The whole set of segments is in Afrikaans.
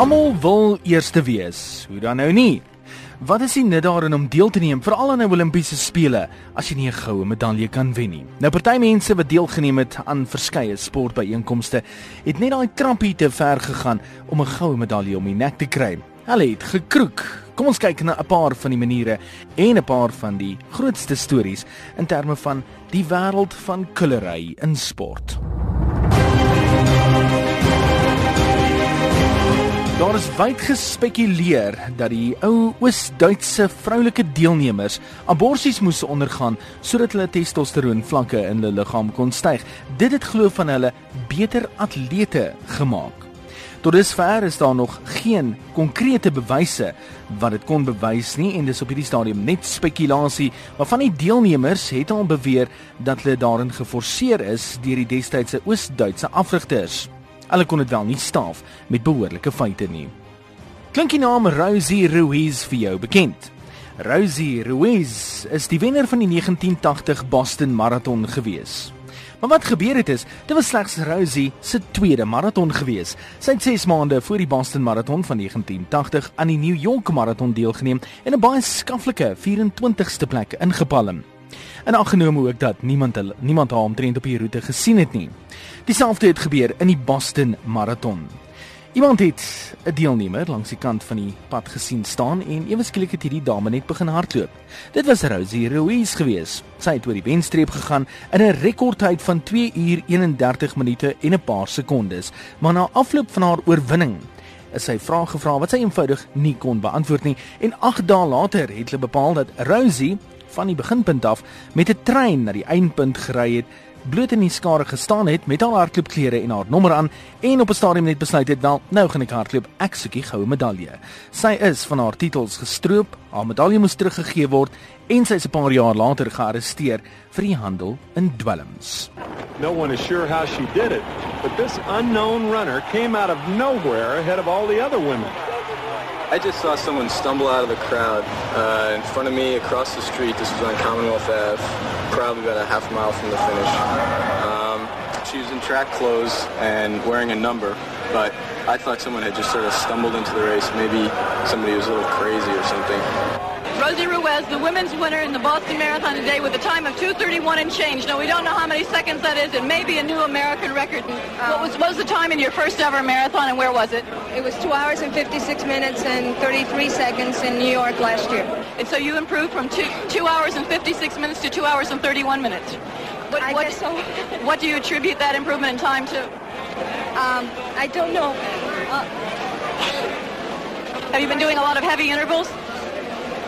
Almal wil eerste wees. Hoe dan nou nie? Wat is die nut daarin om deel te neem veral aan 'n Olimpiese spele as jy nie 'n goue medalje kan wen nie? Nou party mense wat deelgeneem het aan verskeie sportbyeenkomste, het net daai trampie te ver gegaan om 'n goue medalje om die nek te kry. Hulle het gekroek. Kom ons kyk na 'n paar van die maniere en 'n paar van die grootste stories in terme van die wêreld van kulery in sport. Daar is wyd gespekuleer dat die ou Oos-Duitse vroulike deelnemers aborsies moes ondergaan sodat hulle testosteroon vlakke in hulle liggaam kon styg. Dit het glo van hulle beter atlete gemaak. Tot dusver is daar nog geen konkrete bewyse wat dit kon bewys nie en dis op hierdie stadium net spekulasie, maar van die deelnemers het al beweer dat hulle daarin geforseer is deur die destydse Oos-Duitse afrigters. Hulle kon dit wel nie staaf met behoorlike feite nie. Klink die naam Rosie Ruiz vir jou bekend? Rosie Ruiz is die wenner van die 1980 Boston Marathon gewees. Maar wat gebeur het is, dit was slegs Rosie se tweede marathon gewees. Sy het 6 maande voor die Boston Marathon van 1980 aan die New York Marathon deelgeneem en 'n baie skaflike 24ste plek ingepalm. En aangenome ook dat niemand hulle niemand haar omtrent op die roete gesien het nie. Dieselfde het gebeur in die Boston Marathon. Iemand het 'n deelnemer langs die kant van die pad gesien staan en ewe skielik het hierdie dame net begin hardloop. Dit was Rosie Ruiz geweest. Sy het oor die wenstreep gegaan in 'n rekordtyd van 2 uur 31 minute en 'n paar sekondes. Maar na afloop van haar oorwinning is sy vrae gevra wat sy eenvoudig nie kon beantwoord nie en 8 dae later het hulle bepaal dat Rosie van die beginpunt af met 'n trein na die eindpunt gery het, bloot in die skare gestaan het met haar hardloopklere en haar nommer aan en op 'n stadium net besluit het wel, nou gaan ek hardloop, ek soek die goue medalje. Sy is van haar titels gestroop, haar medalje moes teruggegee word en sy is 'n paar jaar later gearresteer vir die handel in dwelms. No one is sure how she did it, but this unknown runner came out of nowhere ahead of all the other women. I just saw someone stumble out of the crowd uh, in front of me across the street. This was on Commonwealth Ave, probably about a half mile from the finish. Um, she was in track clothes and wearing a number, but I thought someone had just sort of stumbled into the race. Maybe somebody was a little crazy or something. Rosie Ruiz, the women's winner in the Boston Marathon today with a time of 2:31 and change. Now we don't know how many seconds that is. It may be a new American record. What, was, what was the time in your first ever marathon, and where was it? It was two hours and 56 minutes and 33 seconds in New York last year. And so you improved from two, two hours and 56 minutes to two hours and 31 minutes. What, I what, guess so. what do you attribute that improvement in time to? Um, I don't know. Uh, Have you been doing a lot of heavy intervals?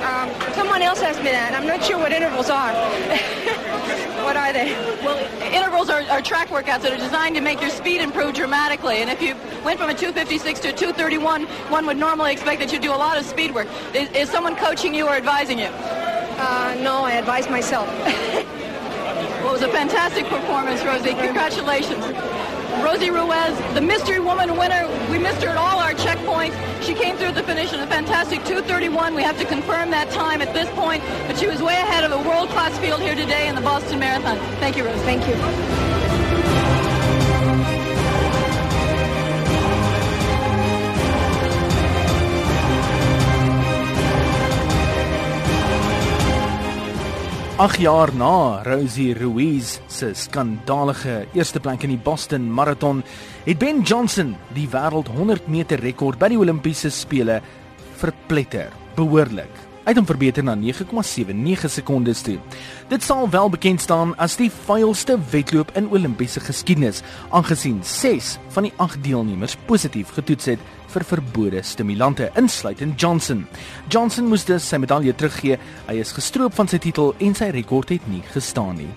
Um, someone else asked me that. I'm not sure what intervals are. what are they? Well, intervals are, are, track workouts that are designed to make your speed improve dramatically. And if you went from a 256 to a 231, one would normally expect that you'd do a lot of speed work. Is, is someone coaching you or advising you? Uh, no, I advise myself. it was a fantastic performance, Rosie. Congratulations. Rosie Ruiz, the mystery woman winner. We missed her at all our checkpoints. She came through the finish in a fantastic 2:31. We have to confirm that time at this point, but she was way ahead of a world-class field here today in the Boston Marathon. Thank you, Rosie. Thank you. Ag jaar na Rosie Ruiz se skandalige eerste plek in die Boston Marathon, het Ben Johnson die wêreld 100 meter rekord by die Olimpiese spele verpletter. Behoorlik. Het hom verbeter na 9,79 sekondes toe. Dit sal wel bekend staan as die vuilste wedloop in Olimpiese geskiedenis, aangesien 6 van die 8 deelnemers positief getoets het vir verbode stimulante, insluitend Johnson. Johnson moes dus sy medalje teruggee. Hy is gestroop van sy titel en sy rekord het nie gestaan nie.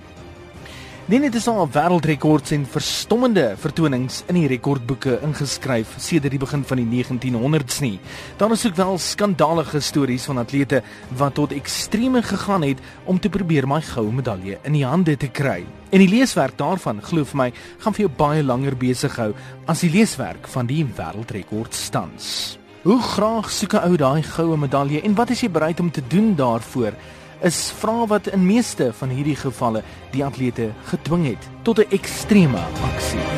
Nie net is al wêreldrekords en verstommende vertonings in die rekordboeke ingeskryf sedert die begin van die 1900s nie. Daar is ook wel skandalige stories van atlete wat tot extreme gegaan het om te probeer my goue medalje in die hande te kry. En die leeswerk daarvan, glo vir my, gaan vir jou baie langer besig hou as die leeswerk van die wêreldrekordstans. Hoe graag soek 'n ou daai goue medalje en wat is jy bereid om te doen daarvoor? Is vrae wat in meeste van hierdie gevalle die atlete gedwing het tot 'n ekstreme aksie.